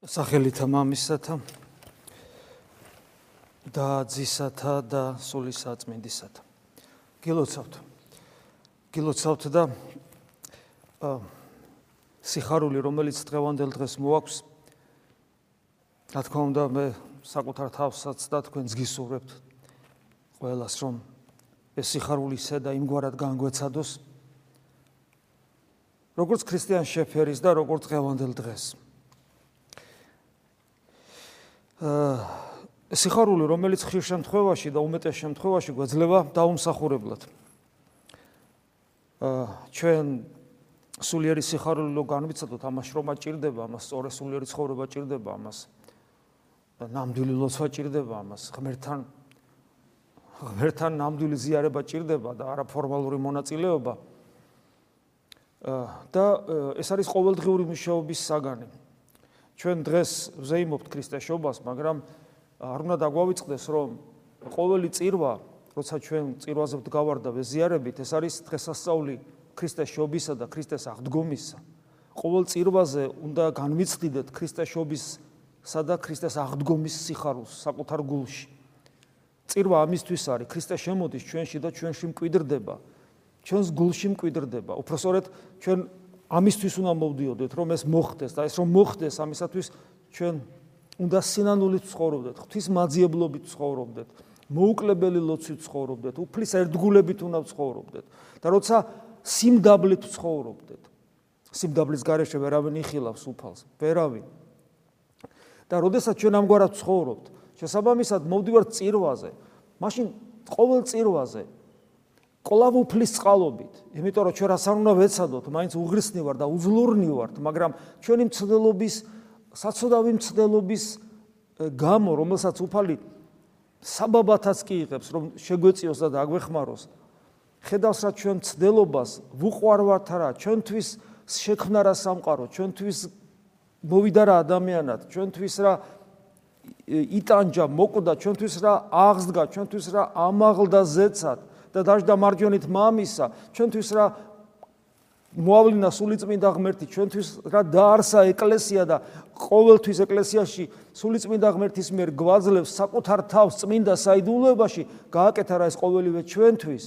სახელითა მამისათა და ძისათა და სულისა წმინდისათა. გილოცავთ. გილოცავთ და სიხარული, რომელიც დღევანდელ დღეს მოაქვს, რა თქმა უნდა, მე საკუთარ თავსაც და თქვენს გისურვებთ ყველას, რომ ეს სიხარული სედა იმგვარად განგვეცადოს, როგორც ქრისტიან შეფერის და როგორც დღევანდელ დღეს. სიხარული, რომელიც ხშირ შემთხვევაში და უმეტეს შემთხვევაში გვეძლება დაუმსახურებლად. აა ჩვენ სულიერი სიხარული რო განვიცადოთ, ამას შრომა ჭირდება, ამას სწორი სულიერი ცხოვრება ჭირდება, ამას ნამდვილი ლოცვა ჭირდება, ამას ღმერთთან ღმერთთან ნამდვილი ზიარება ჭირდება და არა ფორმალური მონაწილეობა. აა და ეს არის ყოველდღიური მუშაობის საგანი. ჩვენ დღეს ვზეიმობთ ქრისტეშობას, მაგრამ არ უნდა დაგვავიწყდეს, რომ ყოველი წირვა, როცა ჩვენ წირვაზე ვდგავარ და ვეზიარებით, ეს არის დღესასწაული ქრისტეშობისა და ქრისტეს აღდგომისა. ყოველ წირვაზე უნდა განვიცდიდეთ ქრისტეშობის სადა ქრისტეს აღდგომის სიხარულს საკუთარ გულში. წირვა ამისთვის არის, ქრისტე შემოდის ჩვენში და ჩვენში მკვიდრდება. ჩვენს გულში მკვიდრდება. უფრო სწორედ ჩვენ ამისთვის უნდა მოვდიოდეთ, რომ ეს მოხდეს და ეს რომ მოხდეს, ამისათვის ჩვენ უნდა სინანულით ცხოვრობდეთ, ღვთის მაძიებლობით ცხოვრობდეთ, მოუკლებელი ლოცვით ცხოვრობდეთ, უფლის ერთგულებით უნდა ცხოვრობდეთ. და როცა სიმდაბლით ცხოვრობდეთ, სიმდაბლის გარეშე ვერავინ იხილავს უფალს, ვერავინ. და როდესაც ჩვენ ამგვარად ცხოვრობთ, შესაბამისად მოვდივართ წირვაზე, მაშინ ყოველ წირვაზე ყოლავ უფლის წყალობით. იმიტომ რომ ჩვენ რას არ უნდა ვეცადოთ, მაინც უღრისნი ვარ და უძლურნი ვართ, მაგრამ ჩვენი მცდელობის საცოდავი მცდელობის გამო, რომელსაც უფალი საბაბათაც კი იღებს, რომ შეგვეციოს და დაგვეხმაროს. ხედავს რა ჩვენ მცდელობას, ვუყვარვართ რა, ჩვენთვის შექმნა რა სამყარო, ჩვენთვის მოვიდა რა ადამიანად, ჩვენთვის რა იტანჯა, მოკვდა, ჩვენთვის რა აღსდგა, ჩვენთვის რა ამაღლდა ზეცად. და დაждდა მარჯვენით მამისა, ჩვენთვის რა მოავლინა სულიწმინდა ღმერთი, ჩვენთვის რა დაარსა ეკლესია და ყოველთვის ეკლესიაში სულიწმინდა ღმერთის მიერ გვაძლევს საკუთარ თავს წმინდა საიდუმლოებაში, გააკეთა რა ეს ყოველივე ჩვენთვის.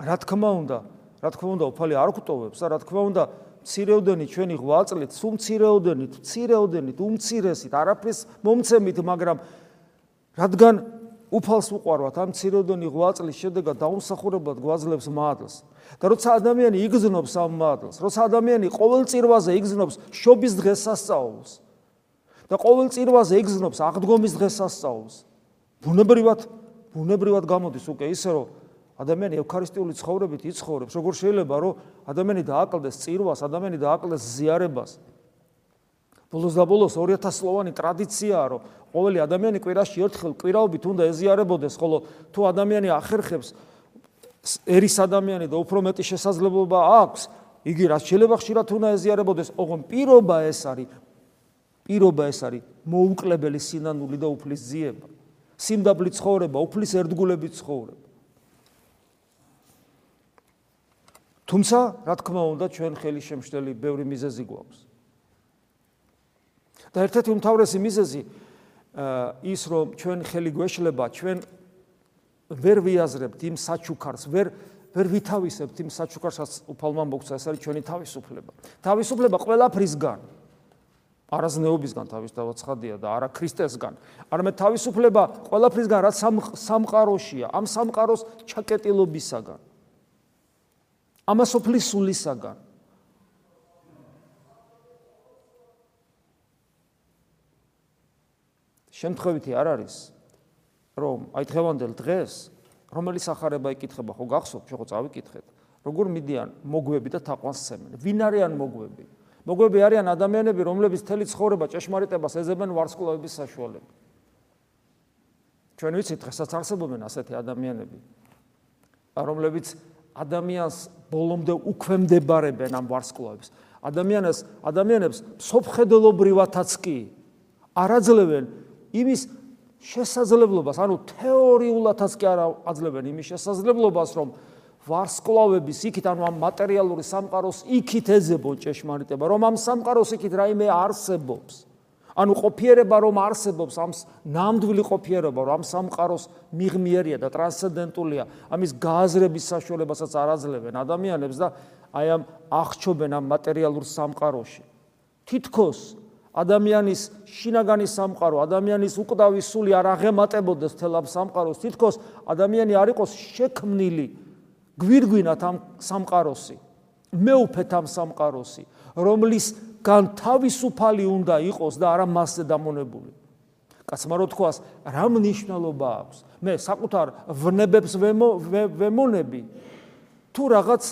რა თქმა უნდა, რა თქმა უნდა, უფალი არ გვტოვებს და რა თქმა უნდა, მცირეოდენი ჩვენი ღვაწლით, სულ მცირეოდენით, მცირეოდენით, უმცირესით, არაფრის მომცემით, მაგრამ რადგან უფალს უყარვათ ამ ციროდონი ღვაწლის შედეგად დაუმსახურებლად გვაძლევს მადლს. და როცა ადამიანი იგზნობს ამ მადლს როცა ადამიანი ყოველ წირვაზე იგზნობს შობის დღესასწაულს და ყოველ წირვაზე იგზნობს აღდგომის დღესასწაულს ბუნებრივად ბუნებრივად გამოდის უკვე ისე რომ ადამიანი ევქარისტიული ცხოვრებით იცხოვრებს როგორ შეიძლება რომ ადამიანი დააკლდეს წირვას ადამიანი დააკლდეს ზიარებას ბოლოს და ბოლოს 2000 სლოვანი ტრადიციაა, რომ ყოველი ადამიანი კვირაში ერთხელ კვირაობით უნდა ეზიარებოდეს, ხოლო თუ ადამიანი ახერხებს ერის ადამიანი და უფრო მეტი შესაძლებლობა აქვს, იგი რაც შეიძლება ხშირად უნდა ეზიარებოდეს, ოღონ პირობა ეს არის პირობა ეს არის მოუკლებელი სინანული და უფლის ძიება. სიმდაბლი ცხოვრება, უფლის ერთგულებით ცხოვრება. თუმცა, რა თქმა უნდა, ჩვენ ხელი შემშლელი ბევრი მიზეზი გვაქვს. და ერთ-ერთი უმთავრესი მიზეზი ის რომ ჩვენ ხელი გვეშლება ჩვენ ვერ ვიაზრებთ იმ საჩუქარს ვერ ვერ ვითავისებთ იმ საჩუქარსაც უფალმა მოგცა ეს არის ჩვენი თავისუფლება. თავისუფლება ყველაფრისგან არაზნეობისგან თავის დავაცხადია და არა ქრისტესგან. არამედ თავისუფლება ყველაფრისგან რაც სამყაროშია ამ სამყაროს ჩაკეტილობისაგან ამასופლის სულისაგან შემთხვევითი არ არის რომ აი დღევანდელ დღეს რომელი სახარება იკითხება ხო გახსოვთ შეხო წავიკითხეთ როგორ მიდიან მოგვები და თაყვანს ცემენ ვინ არიან მოგვები? მოგვები არიან ადამიანები რომლებიც თელი ცხოვრება ჭეშმარიტებას ეძებენ ვარსკვლავების საშუალებით. ჩვენ ვიცით დღესაც არსებობენ ასეთი ადამიანები რომლებიც ადამიანს ბოლომდე უქვემდებარებენ ამ ვარსკვლავებს. ადამიანებს ადამიანებს სოფხედელობრივათაც კი არაძლევენ იმის შესაძლებლობას, ანუ თეორიულადაც კი არ აძლევენ იმის შესაძლებლობას, რომ ვარსკვლავების იქით, ანუ ამ მატერიალური სამყაროს იქით ეძებონ ჭეშმარიტება, რომ ამ სამყაროს იქით რაიმე არსებობს. ანუ ყოფიერება რომ არსებობს ამ ნამდვილი ყოფიერება რომ ამ სამყაროს მიღმიერია და ტრანსცენდენტულია ამის გააზრების საშუალებასაც არ აძლევენ ადამიანებს და აი ამ აღჩობენ ამ მატერიალურ სამყაროში თითქოს ადამიანის შინაგანი სამყარო ადამიანის უკვდავი სული არ აღემატებოდეს თელ ამ სამყაროს თითქოს ადამიანი არ იყოს შექმნილი გვირგვინათ ამ სამყაროსი მეუფეთ ამ სამყაროსი რომლის გან თავისუფალი უნდა იყოს და არა მასზე დამონებული. კაცმა რო თქვას, რა მნიშვნელობა აქვს? მე საკუთარ ვნებებს ვემონები თუ რაღაც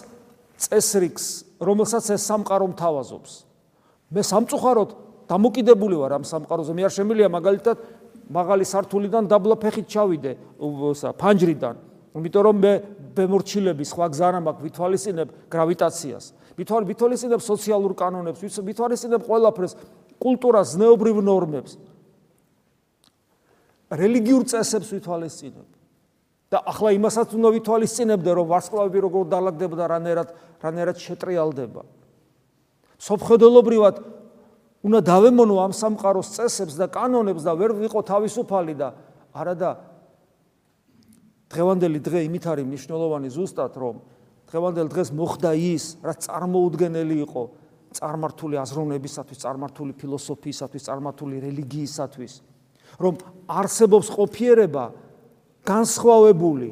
წესრიგს, რომელსაც ეს სამყარო მთავაზობს. მე სამწუხაროდ დამოკიდებული ვარ ამ სამყაროზე. მე არ შემიძლია მაგალითად მაღალი სართულიდან დაბლა ფეხით ჩავიდე, ფანჯრიდან. იმიტომ რომ მე ბემორჩილები სხვა გზა არ მაქვს ვითვალისწინებ გრავიტაციას. ვითვალ ვითვალისწინებ სოციალურ კანონებს, ვითვალისწინებ ყველაფერს, კულტურას, ზნეობრივ ნორმებს. რელიგიურ წესებს ვითვალისწინებ. და ახლა იმასაც უნდა ვითვალისწინებდე, რომ ვარსკვლავები როგორ დაალაგდება და რანერად რანერად შეტრიალდება. სოფხედელობრივად უნდა დავემონო ამ სამყაროს წესებს და კანონებს და ვერ ვიყო თავისუფალი და არადა დღევანდელი დღე იმით არის მნიშვნელოვანი ზუსტად რომ დღევანდელ დღეს მოხდა ის, რაც წარმოუდგენელი იყო წარმართული აზროვნებისათვის, წარმართული ფილოსოფიისათვის, წარმართული რელიგიისათვის, რომ არსებობს ყოფიერება განსხვავებული.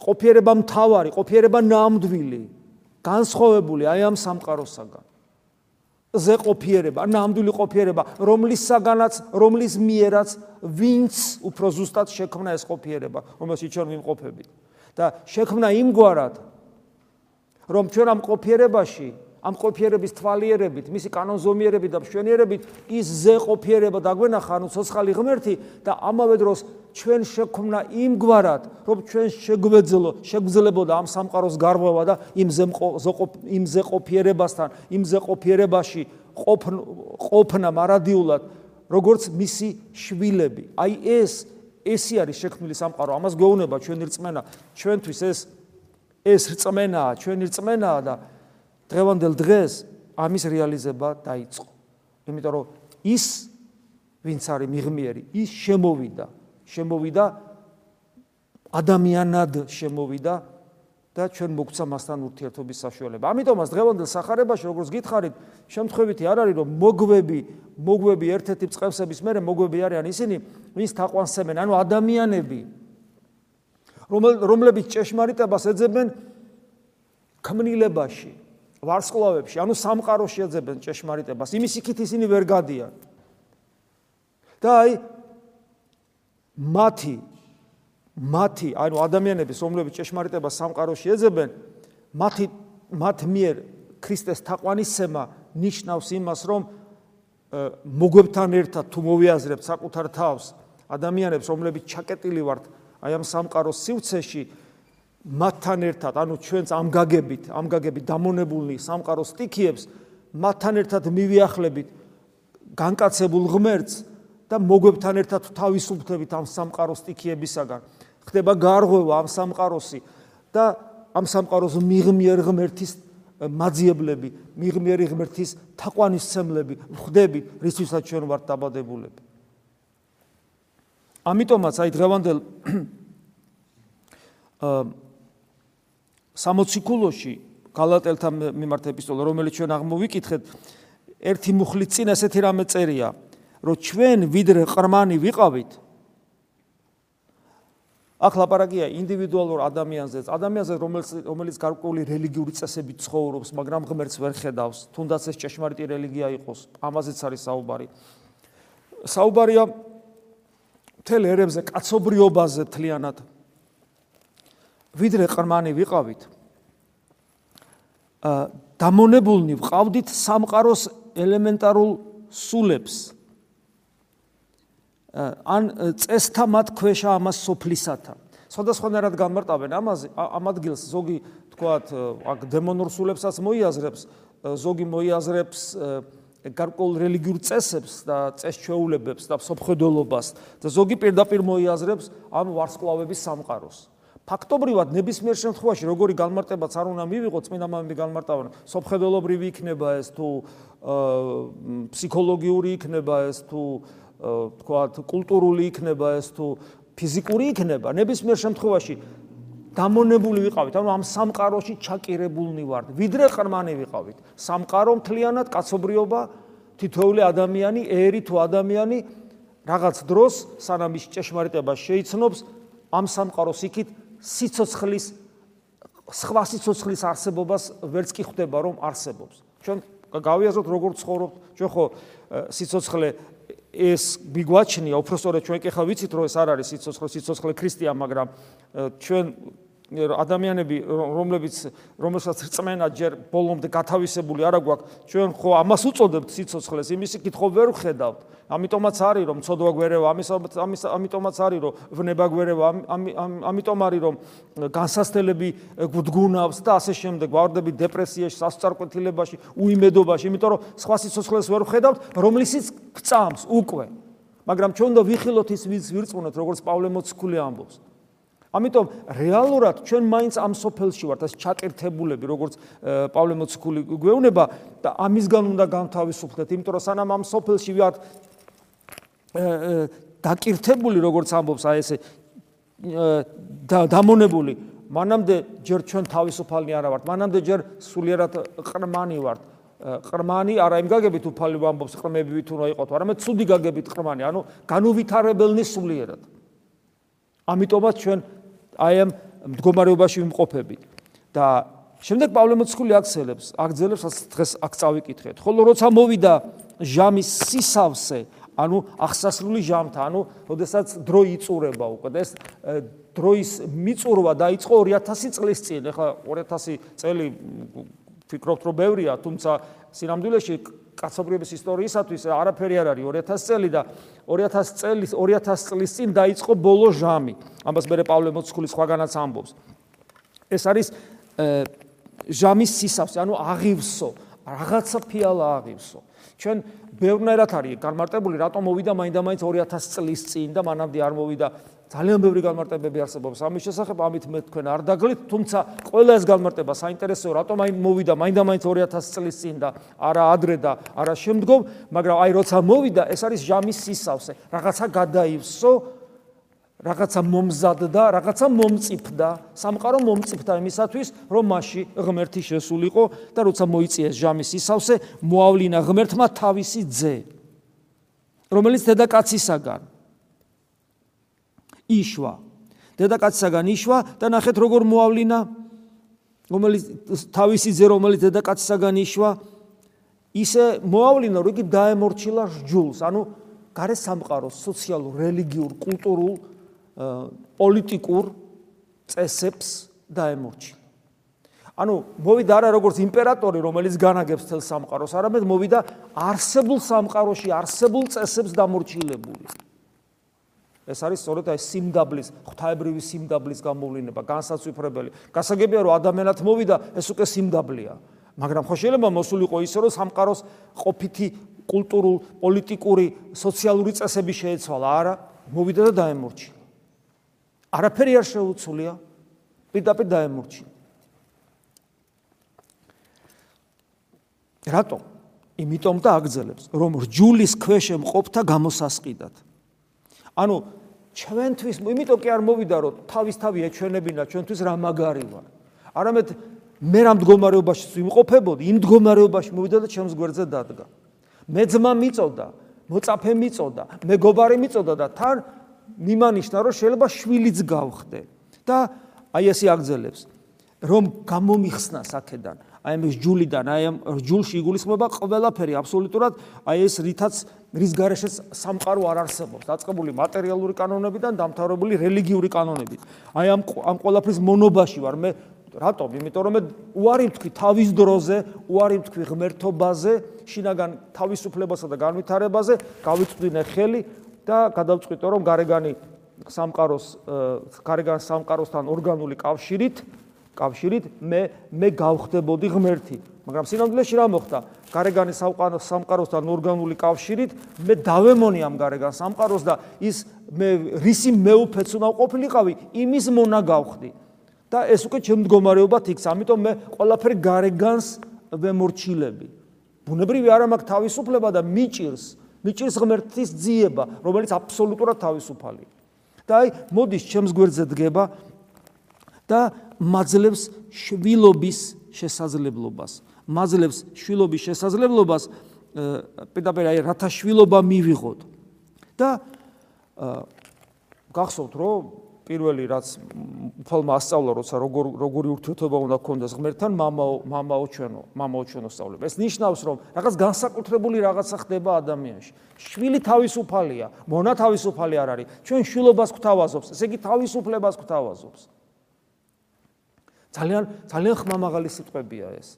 ყოფიერება მთავარი, ყოფიერება ნამდვილი, განსხვავებული აი ამ სამყაროსაგან. ზე ყოფიერება, ნამდვილი ყოფიერება, რომლისაგანაც, რომლის მიერაც ვინც უფრო ზუსტად შექმნა ეს ყოფიერება, რომელშიც ჩვენ ვიმყოფებით. და შექმნა იმგვარად რომ ჩვენ ამ ყოფიერებაში ამ ყოფიერების თვალიერებით, მისი კანონზომიერებით და მშვენიერებით ის ზე ყოფიერება დაგვენახა, ანუ ცოცხალი ღმერთი და ამავე დროს ჩვენ შექმნა იმგვარად, რომ ჩვენ შეგვეძლო, შეგვძლებოდა ამ სამყაროს გარღვევა და იმ ზე იმ ზე ყოფიერებასთან, იმ ზე ყოფიერებაში ყოფნა მარადიულად, როგორც მისი შვილები. აი ეს ესი არის შექმნილი სამყარო, ამას გვეუბნება ჩვენი რწმენა, ჩვენთვის ეს ეს რწმენაა, ჩვენი რწმენაა და დღევანდელ დღეს ამის რეალიზება დაიწყო. იმიტომ რომ ის ვინც არის მიღმიერი, ის შემოვიდა, შემოვიდა ადამიანად შემოვიდა და ჩვენ მოგცა მასთან ურთიერთობის საშუალება. ამიტომაც დღევანდელ სახარებაში როგორც გითხარით, შემთხვევითი არ არის რომ მოგვები, მოგვები ერთ-ერთი წყევსების მერე მოგვები არიან ისინი, ვინც თაყვანსემენ, ანუ ადამიანები, რომლებიც ჭეშმარიტებას ეძებენ ქმნილებაში, ვარსკვლავებში, ანუ სამყაროში ეძებენ ჭეშმარიტებას. იმის იქით ისინი ვერ გადიან. და აი მათი მათი, ანუ ადამიანების, რომლებიც ჭეშმარიტებას სამყაროში ეძებენ, მათი მათ მიერ ქრისტეს თაყვანისცემა ნიშნავს იმას, რომ მოგვებთან ერთად თუ მოვიაზრებთ საკუთარ თავს ადამიანებს, რომლებიც ჩაკეტილი ვართ აი ამ სამყაროს სივრცეში, მათთან ერთად, ანუ ჩვენც ამ გაგებით, ამ გაგებით დამონებულნი სამყაროს სტიქიებს, მათთან ერთად მივიახლებით განკაცებულ ღმერთს და მოგვებთან ერთად თავისუფლდებით ამ სამყაროს სტიქიებისაგან. ხდება გარღვევა ამ სამყაროსი და ამ სამყაროს მიღმიერ ღმერთის მაძიებლები, მიღმიერი ღმერთის თაყვანისცემლები ხდები, რისთვისაც ჩვენ ვართ დაბადებულები. ამიტომაც აი დღევანდელ აა 60 კულოში გალატელთა მიმართ ეპისტოლა, რომელიც ჩვენ აღმოვიკითხეთ, ერთი მუხლით წინ ესეთი რამე წერია, რომ ჩვენ ვიდრე ყრმანი ვიყავით, აქ ლაპარაკია ინდივიდუალურ ადამიანზე, ადამიანზე, რომელიც რომელიც გარკვეული რელიგიური წესებით ცხოვრობს, მაგრამ ღმერთს ვერ ხედავს, თუნდაც ეს ჭეშმარიტი რელიგია იყოს, ამაზეც არის საუბარი. საუბარია მთელ ერებზე, კაცობრიობაზე თლიანად. ვიდრე ყრმანი ვიყავით, ა დამონებულნი ვყავდით სამყაროს ელემენტარულ სულებს. ან წესთა მათ ქვეშა ამას სოფლისათა. სხვადასხვანაირად გამარტავენ ამაზე ამ ადგილს ზოგი თქვათ აქ დემონურ სულებსაც მოიაზრებს, ზოგი მოიაზრებს გარკვეულ რელიგიურ წესებს და წესჩვეულებებს და სოფხედელობას და ზოგი პირდაპირ მოიაზრებს ამ ვარსკვლავების სამყაროს. ფაქტობრივად ნებისმიერ შემთხვევაში როგორი განმარტებაც არ უნდა მივიღო წმინდა მამები განმარტავენ სოფხედელობრივი იქნება ეს თუ ფსიქოლოგიური იქნება ეს თუ თქვათ კულტურული იქნება ეს თუ ფიზიკური იქნება. ნებისმიერ შემთხვევაში დამონებული ვიყავით ანუ ამ სამყაროში ჩაკირებულნი ვართ. ვიდრე ყრმანი ვიყავით. სამყარო მთლიანად კაცობრიობა თითოეული ადამიანი ერი თუ ადამიანი რაღაც დროს სანამ ის ჭეშმარიტება შეიცნობს ამ სამყაროს იქით სიცოცხლის სხვა სიცოცხლის არსებობას ვერც კი ხვდება რომ არსებობს. ჩვენ გავიაზროთ როგორ ცხოვრობთ. ჩვენ ხო სიცოცხლე ეს მიგვაჩნია უბრალოდ ჩვენ კი ხა ვიცით რომ ეს არ არის სიცოცხლე სიცოცხლე ქრისტია მაგრამ ჩვენ ადამიანები რომლებიც რომელსაც რწმენა ჯერ ბოლომდე გათავისებული არა გვაქვს ჩვენ ხო ამას უწოდებთ სიცოცხლეს? იმისი კითხო ვერ ვხედავთ. ამიტომაც არის რომ ცოდვა გვერევა ამის ამის ამიტომაც არის რომ ვნება გვერევა ამიტომ არის რომ განსასწრებელი გუდგუნავს და ასე შემდეგ ვარდები დეპრესიაში სასწარკვეთილებაში უიმედობაში. იმიტომ რომ სხვა სიცოცხლეს ვერ ვხედავთ რომლისიც გწამს უკვე. მაგრამ ჩვენ და ვიხილოთ ის ვირწმუნოთ როგორც პავლე მოციქული ამბობს ამიტომ რეალურად ჩვენ მაინც ამ სოფელში ვართ ეს ჩაკერთებულები როგორც პავლე მოციქული გვეუბნება და ამისგან უნდა განთავისუფლდეთ იმიტომ რომ სანამ ამ სოფელში ვართ დაკირთებული როგორც ამბობს აი ესე დამონებული მანამდე ჯერ ჩვენ თავისუფალნი არა ვართ მანამდე ჯერ სულიერად ყრმანი ვართ. ყრმანი არა იმ გაგებით უფალი ვამბობს ყრმები თუ რა იყოთ არამედ ცუდი გაგებით ყრმანი ანუ განუვითარებელნი სულიერად. ამიტომაც ჩვენ აი ამ მდგომარეობაში ვიმყოფებით და შემდეგ პავლე მოციქული აქცელებს აგძელებს დღეს აქ წავიკითხეთ ხოლო როცა მოვიდა ჟამის სისავსე ანუ ახსასრული ჟამთა, ანუ ოდესაც დრო იწურება უკვე და ეს დროის მიწურვა დაიწყო 2000 წლის წინ. ეხლა 2000 წელი ფიქრობთ რომ ბევრია, თუმცა სინამდვილეში კაცობრიობის ისტორიისათვის არაფერი არ არის 2000 წელი და 2000 წლის 2000 წლის წინ დაიწყო ბოლო ჟამი. ამას მე პავლე მოციქული სხვაგანაც ამბობს. ეს არის ჟამის სისავსე, ანუ აღივსო, რაღაცა ფიალა აღივსო. ჩვენ ბევრნაირად არის განმარტებული, რატომ მოვიდა მაინდა-მაინც 2000 წლის წინ და მანამდე არ მოვიდა. ძალიან ბევრი განმარტებები არსებობს ამის შესახებ, ამით მე თქვენ არ დაგლით, თუმცა ყველა ეს განმარტება საინტერესოა, რატომ აი მოვიდა მაინდა-მაინც 2000 წლის წინ და არა ადრე და არა შემდგომ, მაგრამ აი როცა მოვიდა, ეს არის ჟამის სისავსე. რაღაცა გადაივსო რაღაცა მომზადდა, რაღაცა მომწიფდა, სამყარო მომწიფდა იმისათვის, რომ მასში ღმერთი შესულიყო და როცა მოიწიეს ჟამის ისავსე, მოავლინა ღმერთმა თავისი ძე, რომელიც დედაკაცისაგან იშვა. დედაკაცისაგან იშვა და ნახეთ როგორ მოავლინა რომელიც თავისი ძე რომელიც დედაკაცისაგან იშვა. ისე მოავლინა რომ იგი დაემორჩილა ჯულს ანუ გარე სამყაროს სოციალურ რელიგიურ კულტურულ პოლიტიკურ წესებს დაემორჩილა. ანუ მოვიდა არა როგორც იმპერატორი, რომელიც განაგებს თელ სამყაროს, არამედ მოვიდა არსებულ სამყაროში არსებულ წესებს დამორჩილებული. ეს არის სწორედ აი სიმდაბლის, ღვთაებრივი სიმდაბლის გამოვლინება, განსაცვიფრებელი. გასაგებია რომ ადამიანად მოვიდა, ეს უკვე სიმდაბლეა. მაგრამ ხო შეიძლება მოსულიყო ისე რომ სამყაროს ყოფითი კულტურულ, პოლიტიკური, სოციალური წესები შეეცვალა, არა, მოვიდა და დაემორჩილა. არაფერი არ შეუცვლია პირდაპირ დაემორჩილა. რატომ? იმიტომ და აგზელებს, რომ რჯულის ქვეშ მყოფთა გამოსასყიდად. ანუ ჩვენთვის, იმიტომ კი არ მოვიდა, რომ თავისთავი ეჩვენებინა ჩვენთვის რა მაგარი ვარ. არამედ მე რა მდგომარეობაში ვიმყოფებოდი, იმ მდგომარეობაში მოვიდა და ჩემს გვერდზე დადგა. მე ძმა მიწოდა, მოწაფე მიწოდა, მეგობარი მიწოდა და თან მიმანიშნა რომ შეიძლება შვილიც გავხდე. და აი ესე აგზელებს რომ გამომიხსნა საქედან აი ეს ჯულიდან აი ამ ჯულში იგულისხმება ყველაფერი აბსოლუტურად აი ეს რითაც რის გარეშეც სამყარო არ არსებობს. დაწყებული მატერიალური კანონებიდან დამთავრებული რელიგიური კანონებით. აი ამ ამ ყველაფრის მონობაში ვარ. მე რატომ? იმიტომ რომ მე უარი ვთქვი თავის დროზე უარი ვთქვი ღმერთობაზე შინაგან თავისუფლებასა და განვითარებაზე გავიწვდინე ხელი და გადავწყვიტო რომ გარეგანი სამყაროს გარეგან სამყაროსთან ორგანული კავშირით კავშირით მე მე გავხდებოდი ღმერთი მაგრამ სინამდვილეში რა მოხდა? გარეგანი სამყაროსთან ორგანული კავშირით მე დავემონი ამ გარეგან სამყაროს და ის მე რისი მეუფეც უნდა ყოფილიყავი, იმის მონა გავხდი. და ეს უკვე ჩემ მდგომარეობად იქს, ამიტომ მე ყველაფერი გარეგანს ვემორჩილები. ბუნებრივი არა მაქვს თავისუფლება და მიჭირს, მიჭირს ღმერთის ძიება, რომელიც აბსოლუტურად თავისუფალია. და აი მოდის ჩემს გვერდზე დგება და მაძლევს შვილობის შესაძლებლობას. მაძლევს შვილობის შესაძლებლობას პირდაპირ აი რათა შვილობა მივიღოთ. და გახსოვთ რომ პირველი რაც უფალმა ასწავლა როცა როგორ როგორი ურთიერთობა უნდა გქონდეს ღმერთთან მამაო მამაო ჩვენო მამაო ჩვენო სწავლება. ეს ნიშნავს რომ რაღაც განსაკუთრებული რაღაცა ხდება ადამიანში. შვილი თავისუფალია მონა თავისუფალი არ არის. ჩვენ შვილობას გვთავაზობს ესე იგი თავისუფლებას გვთავაზობს. ძალიან ძალიან ხმამაღალი სიტყვებია ეს.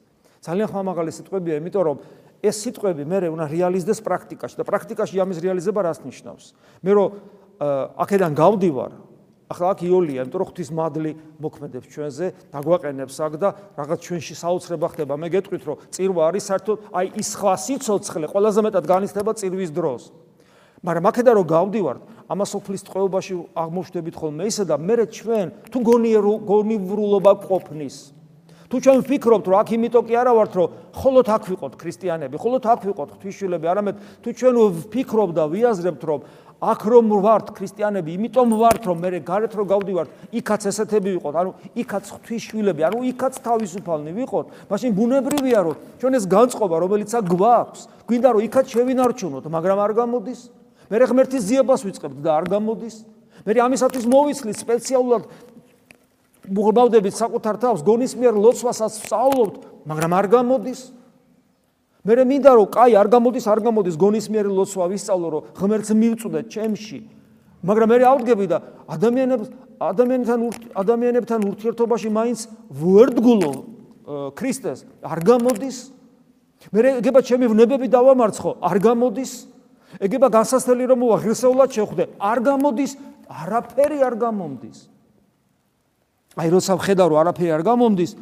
ძალიან ხმამაღალი სიტყვებია იმიტომ რომ ეს სიტყვები მე უნდა რეალიზდეს პრაქტიკაში და პრაქტიკაში ამის რეალიზება რას ნიშნავს? მე რომ აქედან გავდივარ ახლა აქ იოლია, იმიტომ რომ ღვთის მადლი მოქმედებს ჩვენზე, დაგვაყენებს აქ და რაღაც ჩვენში საოცრება ხდება. მე გეტყვით, რომ წირვა არის საერთოდ აი ის ხვა სიцоცხლე, ყველაზე მეტად განიცდება წირვის დროს. მაგრამ აქედან რომ გავდივართ, ამას ოფლის წყეობაში აღმოჩნდებით ხოლმე ისე და მე ჩვენ თუ გონივრულობა ყოფნის. თუ ჩვენ ვფიქრობთ, რომ აქ იმიტომ კი არა ვართ, რომ ხოლოთ აქ ვიყოთ ქრისტიანები, ხოლოთ აქ ვიყოთ ღვთისმშობლები, არამედ თუ ჩვენ ვფიქრობ და ვიაზრებთ, რომ აქ რომ ვართ ქრისტიანები, იმიტომ ვართ რომ მე გარეთ რომ გავდივართ, იქაც ესეთები ვიყოთ, ანუ იქაც ღვთისშვილები, ანუ იქაც თავისუფალნი ვიყოთ. მაშინ ბუნებრივია რომ ჩვენ ეს განწყობა, რომელიც აქ გვაქვს, გვინდა რომ იქაც შევინარჩუნოთ, მაგრამ არ გამოდის. მე ღმერთის ძიებას ვიწყებთ და არ გამოდის. მე ამისათვის მოვიცლი სპეციალურად მოგბავდებით საკუთარ თავს, გონისმიერ ლოცვასაც სწავლობთ, მაგრამ არ გამოდის. მე მინდა რომ კაი არ გამოდის არ გამოდის გონისმიერი ლოცვა ვისწავლო რომ ღმერთს მივწუდე ჩემში. მაგრამ მე ავდგები და ადამიანებს ადამიანთან ადამიანებთან ურთიერთობაში მაინც ვერდგულო ქრისტეს არ გამოდის. მე ეგება ჩემი ვნებები დავამარცხო არ გამოდის. ეგება განსასწრელი რომ მოვა ღირსეულად შეხვდე არ გამოდის არაფერი არ გამომდის. აი როცა ვხედავ რომ არაფერი არ გამომდის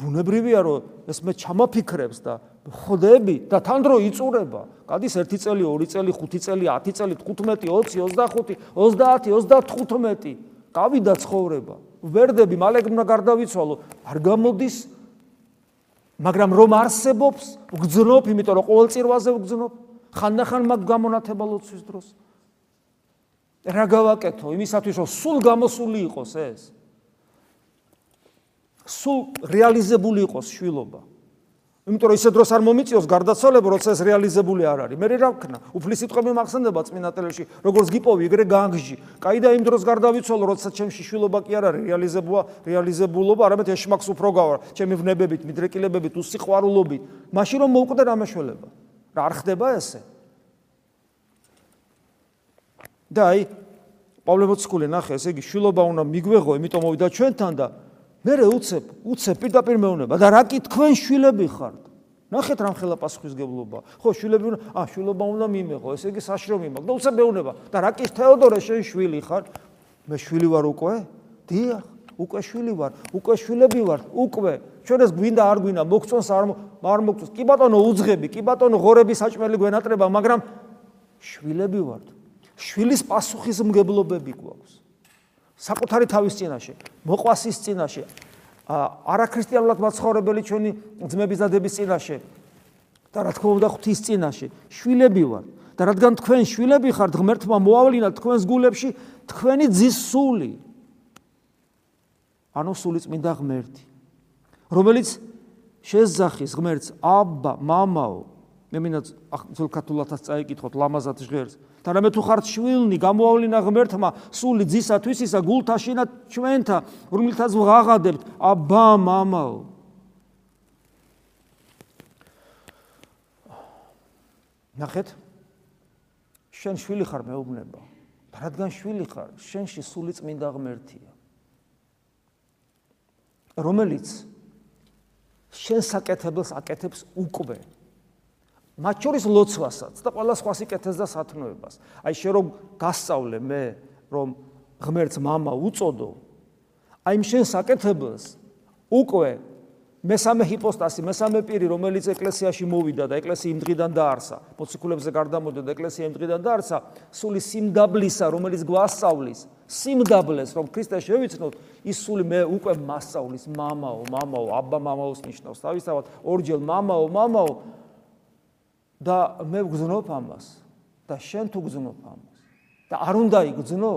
ბუნებრივია რომ ეს მე ჩამაფიქრებს და ხდები და თან დრო იწურება. გადის 1 წელი, 2 წელი, 5 წელი, 10 წელი, 15, 20, 25, 30, 35. გავიდა ცხოვრება. ვერდები მალე უნდა გარდავიცვალო. არ გამოდის. მაგრამ რომ არსებობს, ვგძნობ, იმიტომ რომ ყოველ წირვაზე ვგძნობ. ხანდახან მაგ გამონათება ლოცვის დროს. რა გავაკეთო იმისათვის რომ სულ გამოსული იყოს ეს? სულ რეალიზებული იყოს შვილობა. იმიტომ რომ ისე დროს არ მომიწიოს გარდაცვალება, როცა ეს რეალიზებული არ არის. მე რა ვქნა? უფლის სიტყვები მახსენდება წმინდა ტელეში, როგორც გიპოვი, ეგრე განგჟი. კაი და იმ დროს გარდავიცვალო, როცა ჩემში შვილობა კი არ არის რეალიზებულა, რეალიზებულობა, არამედ ეშმაკს უფრო გავარ, ჩემი ვნებებით, მიდრეკილებებით, უსიყვარულობით. მაშინ რომ მოვკვდე რამაშველება. რა არ ხდება ესე? და აი პავლე მოციქული ნახე, ესე იგი შვილობა უნდა მიგვეღო, იმიტომ მოვიდა ჩვენთან და მე რე უცებ, უცებ პირდაპირ მეუნება და რა კი თქვენ შვილები ხართ? ნახეთ რამ ხელა პასუხისგებლობა. ხო, შვილები უნდა, ა, შვილობა უნდა მიმეღო, ესე იგი საშრომი მაქვს და უცებ მეუნება. და რა კი თეოდორე შენ შვილი ხარ? მე შვილი ვარ უკვე? დიახ, უკვე შვილი ვარ, უკვე შვილები ვარ, უკვე. ჩვენ ეს გვინდა არ გვინდა, მოგწონს არ არ მოგწონს. კი ბატონო, უძღები, კი ბატონო, ღორები საჭმელი გვენატრება, მაგრამ შვილები ვართ. შვილის პასუხისმგებლობები გვაქვს. საკუთარი თავის წინაშე, მოყვასის წინაშე, არაქრისტიანულად მაცხოვრებელი ჩვენი ძმების და დების წინაშე და რა თქმა უნდა ღვთის წინაშე, შვილები ვარ. და რადგან თქვენ შვილები ხართ, ღმერთმა მოავლინა თქვენს გულებში თქვენი ძის სული. ანუ სული წმინდა ღმერთი, რომელიც შეზახის ღმერთს აბა, მამაო. მე მინდა ძულ ქართულათაც წაიკითხოთ ლამაზად ჟღერს. და რამე თუ ხართ შვილნი გამოავლინა ღმერთმა სული ძისათვის ისა გულთაშინა ჩვენთა რომელთაც ვღაღადებთ. აბა მამაო ნახეთ. შენ შვილი ხარ მეუბნება. რადგან შვილი ხარ შენში სული წმინდა ღმერთია. რომელიც შენ საკეთებელს აკეთებს უკვე მათ შორის ლოცვასაც და ყველა სხვა სიკეთეს და სათნოებას. აი შე რომ გასწავლე მე რომ ღმერთს мама უწოდო. აი შენ საკეთებელს უკვე მესამე ჰიპოსტასი, მესამე პირი, რომელიც ეკლესიაში მოვიდა და ეკლესია იმ დღიდან დაარსა, მოციქულებზე გარდამოდა და ეკლესია იმ დღიდან დაარსა, სული სიმდაბლისა, რომელიც გვასწავლის, სიმდაბლეს, რომ ქრისტე შევიცნოთ, ის სული მე უკვე მასწავლის, მამაო, მამაო, აბა მამაოს ნიშნავს. თავისთავად ორჯერ მამაო, მამაო და მე ვგზნობ ამას და შენ თუ გზნობ ამას და არ უნდა იგზნო?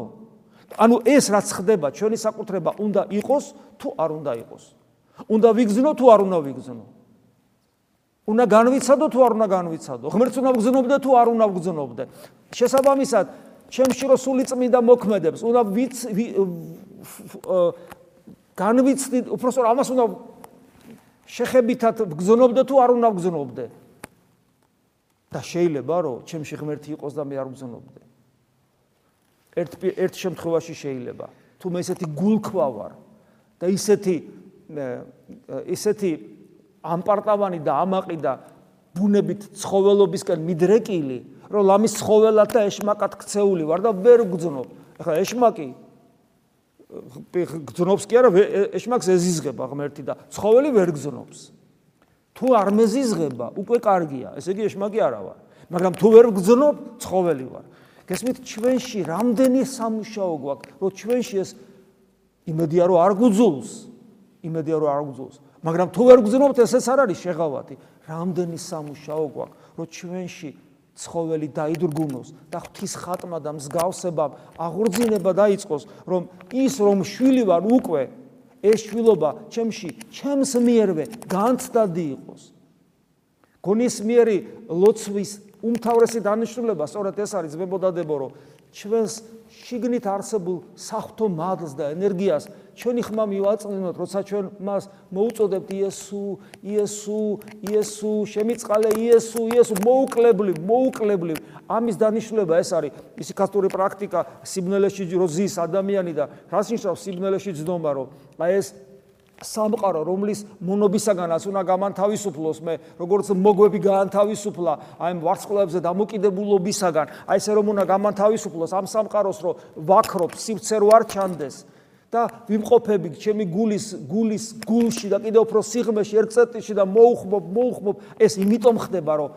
ანუ ეს რაც ხდება, ჩვენი საკუთრება უნდა იყოს თუ არ უნდა იყოს? უნდა ვიგზნო თუ არ უნდა ვიგზნო? უნდა განვიცადო თუ არ უნდა განვიცადო? ღმერთს უნდა ვგზნობდე თუ არ უნდა ვგზნობდე? შესაბამისად, ჩემში რო სული წმინდა მოქმედებს, უნდა ვიც განვიცდი, უბრალოდ ამას უნდა შეხებითად ვგზნობდე თუ არ უნდა ვგზნობდე? და შეიძლება რომ ჩემში ღმერთი იყოს და მე არ ვგზნობდე. ერთ ერთ შემთხვევაში შეიძლება, თუ მე ესეთი გულქვა ვარ და ისეთი ისეთი ამპარტავანი და ამაყი და ბუნებით ცხოველობისკენ მიდრეკილი, რომ ლამის ცხოველად და ეშმაკად ქცეული ვარ და ვერ გძნობ. ახლა ეშმაკი გძნობს კი არა, ეშმაკს ეზიზღება ღმერთი და ცხოველი ვერ გძნობს. თუ არ მეზიზღება, უკვე კარგია, ესე იგი ეშმაკი არა ვარ. მაგრამ თუ ვერ გძნობ, ცხოველი ვარ. გესმით, ჩვენში რამდენი სამუშაო გვაქვს, რომ ჩვენში ეს იმედია რომ არ გუძულს, იმედია რომ არ გძულს მაგრამ თუ ვერ გძნობთ ესეც არ არის შეღავათი რამდენი სამუშაო გვაქვს რომ ჩვენში ცხოველი დაიდრგუნოს და ღვთის ხატმა და მსგავსებამ აღორძინება დაიწყოს რომ ის რომ შვილი ვარ უკვე ეს შვილობა ჩემში ჩემს მიერვე განცდადი იყოს გონისმიერი ლოცვის უმთავრესი დანიშნულება სწორედ ეს არის ზებოდადებო რომ ჩვენს შიგნით არსებულ საფრთხო მადლს და ენერგიას ჩვენი ხმა მივაწვინოთ, როცა ჩვენ მას მოუწოდებთ იესო, იესო, იესო, შემიწყალე იესო, იესო, მოუკლებლი, მოუკლებლი. ამის დანიშნულება ეს არის ისიქასტური პრაქტიკა სიბნელეში როზის ადამიანი და რას ნიშნავს სიბნელეში ძნობა, რომ აი ეს სამყარო რომლის მონობისაგანაც უნდა გამანთავისუფლოს მე როგორც მოგვები გაანთავისუფლა აი ვარცხლებზე დამოკიდებულობისაგან აი ესე რომ უნდა გამანთავისუფლოს ამ სამყაროს რომ ვაქრობ სივცე რო არ ჩანდეს და ვიმყოფები ჩემი გულის გულის გულში და კიდევ უფრო სიღმეში ერწეტიში და მოუხმობ მოუხმობ ეს იმიტომ ხდება რომ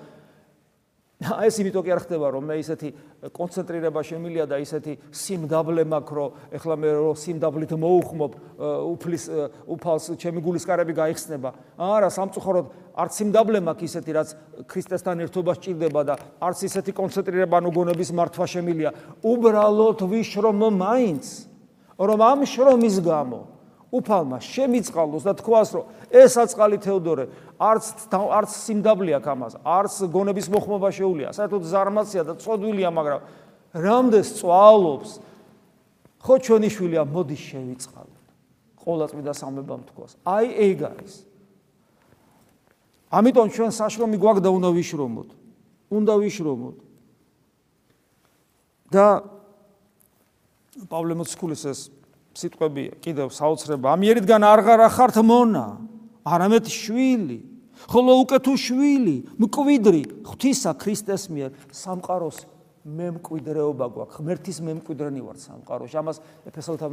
ეს იმიტომ კი არ ხდება რომ მე ისეთი კონცენტრირება შემილია და ისეთი სიმდაბლე მაქვს რომ ეხლა მე რომ სიმდაბლით მოუხმობ უფლის უფალს ჩემი გულის კარები გაიხსნება. არა სამწუხაროდ არც სიმდაბლე მაქვს ისეთი რაც ქრისტესთან ერთობას ჭირდება და არც ისეთი კონცენტრირება ანუ გონების მართვა შემილია. უბრალოდ ვიშრომ მაინც რომ ამ შრომის გამო უფალმა შემიწყალოს და თქვას რომ ეს აწყალი თეოდორე არც არც სიმდაბლე აქვს ამას არც გონების მოხმობა შეუულია საერთოდ ზარმაცია და წოდვილია მაგრამ რამდენს წვალობს? ხო ჩვენი შვილია მოდი შევიწყალოთ ყოვლადწმიდა სამებამ თქვას. აი ეგ არის ამიტომ ჩვენ საშრომი გვაქვს და უნდა ვიშრომოთ. უნდა ვიშრომოთ. და პავლე მოციქულის ეს სიტყვები კიდევ საოცრება. ამიერიდან არ ღარა ხართ მონა. არამედ შვილი. ხოლო უკვე თუ შვილი მკვიდრი. ღვთისა ქრისტეს მიერ სამყაროს მემკვიდრეობა გვაქვს. ღმერთის მემკვიდრენი ვარ სამყაროში. ამას ეფესელთან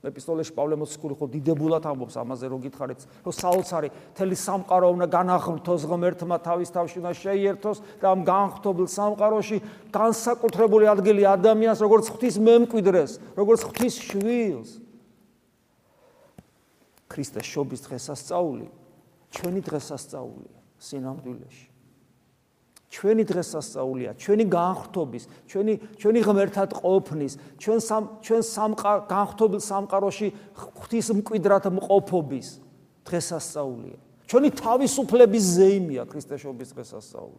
ეპისტოლეში პავლე მოციქული ხო დიდებულად ამბობს ამაზე რო გითხარით რომ საოცარი თელი სამყარო უნდა განაღმრთოს ღმერთმა თავის თავში უნდა შეიერთოს და ამ განღთობილ სამყაროში განსაკუთრებული ადგილი ადამიანს როგორც ღვთის მემკვიდრეს როგორც ღვთის შვილს. ქრისტეს შობის დღესასწაული ჩვენი დღესასწაულია სინამდვილეში ჩვენი დღესასწაულია, ჩვენი განხრთობის, ჩვენი ჩვენი ღმერთად ყოფნის, ჩვენ სამ ჩვენ სამყარ განხრთობილ სამყაროში ღვთის მკვიდრად მყოფობის დღესასწაულია. ჩვენი თავისუფლების ზეიმია ქრისტეშობის დღესასწაული.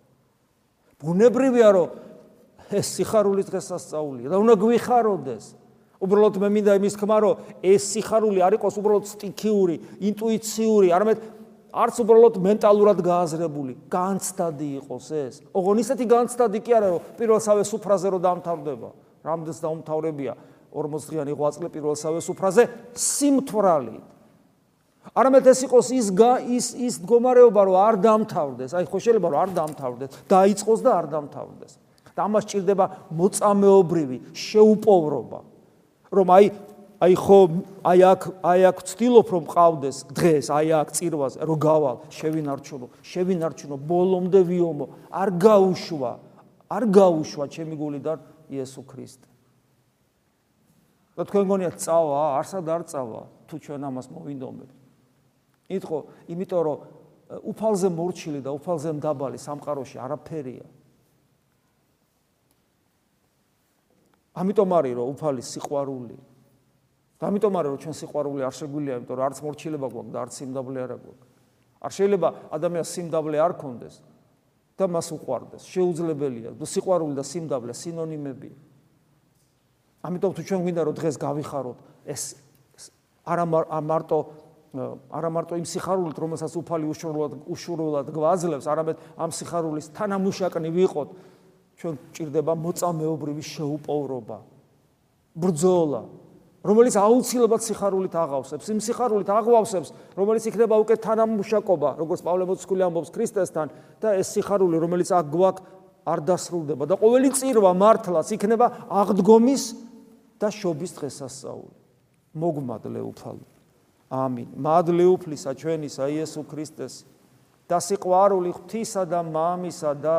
ბუნებრივია რომ ეს სიხარულის დღესასწაულია და უნდა გვიხაროდეს. უბრალოდ მე მინდა იმის თქმა რომ ეს სიხარული არ იყოს უბრალოდ სტიქიური, ინტუიციური, არამედ არც უბრალოდ მენტალურად გააზრებული, განცდადი იყოს ეს. ოღონ ისეთი განცდადი კი არა, რომ პირველსავე სუფრაზე რომ დამთავრდება. რამდენს დაუმთავრებია 40 დღიანი ღვაწლი პირველსავე სუფრაზე სიმთვრალი. არამედ ეს იყოს ის ის ის მდგომარეობა, რომ არ დამთავრდეს. აი ხო შეიძლება რომ არ დამთავრდეს, დაიწყოს და არ დამთავრდეს. და ამას ჭირდება მოწამეობრივი შეუპოვრობა. რომ აი აი ხო აი აქ აი აქ ვცდილობ რომ ყავდეს დღეს აი აქ წირვაზე რომ გავალ შევინარჩუნო შევინარჩუნო ბოლომდე ვიომო არ გაუშვა არ გაუშვა ჩემი გულიდან იესო ქრისტე. და თქვენ გონიათ წავა არსად არ წავა თუ ჩვენ ამას მოვინდომებთ იტყო იმიტომ რომ უფალზე მორჩილი და უფალზე მდაბალი სამყაროში არაფერია. ამიტომ არის რომ უფალი სიყვარული და ამიტომ არის რომ ჩვენ სიყვარული არ შეგვიძლია იმიტომ რომ არც მორჩილება გვაქვს და არც სიმდაბლე არ აქვს არ შეიძლება ადამიანს სიმდაბლე არ ქონდეს და მას უყვარდეს შეუძლებელია. და სიყვარული და სიმდაბლე სინონიმებია ამიტომ თუ ჩვენ გვინდა რომ დღეს გავიხაროთ ეს არა მარტო არა მარტო იმ სიხარულით რომელსაც უფალი უშუალოდ უშუალოდ გვაძლევს არამედ ამ სიხარულის თანამუშაკნი ვიყოთ. ჩვენ ჭირდება მოწამეობრივი შეუპოვრობა. ბრძოლა რომელიც აუცილებლად სიხარულით აღავსებს იმ სიხარულით აღვავსებს რომელიც იქნება უკვე თანამშრომლობა როგორც პავლე მოციქული ამბობს ქრისტესთან და ეს სიხარული რომელიც აქ გვაქვს არ დასრულდება. და ყოველი წირვა მართლაც იქნება აღდგომის და შობის დღესასწაული. მოგმადლე უფალო. ამინ. მადლე უფლისა ჩვენისა იესო ქრისტეს. და სიყვარული ღვთისა და მამისა და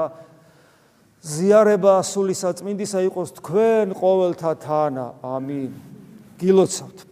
ზიარება სული საწმინდისა იყოს თქვენ ყოველთა თანა. ამინ გილოცავთ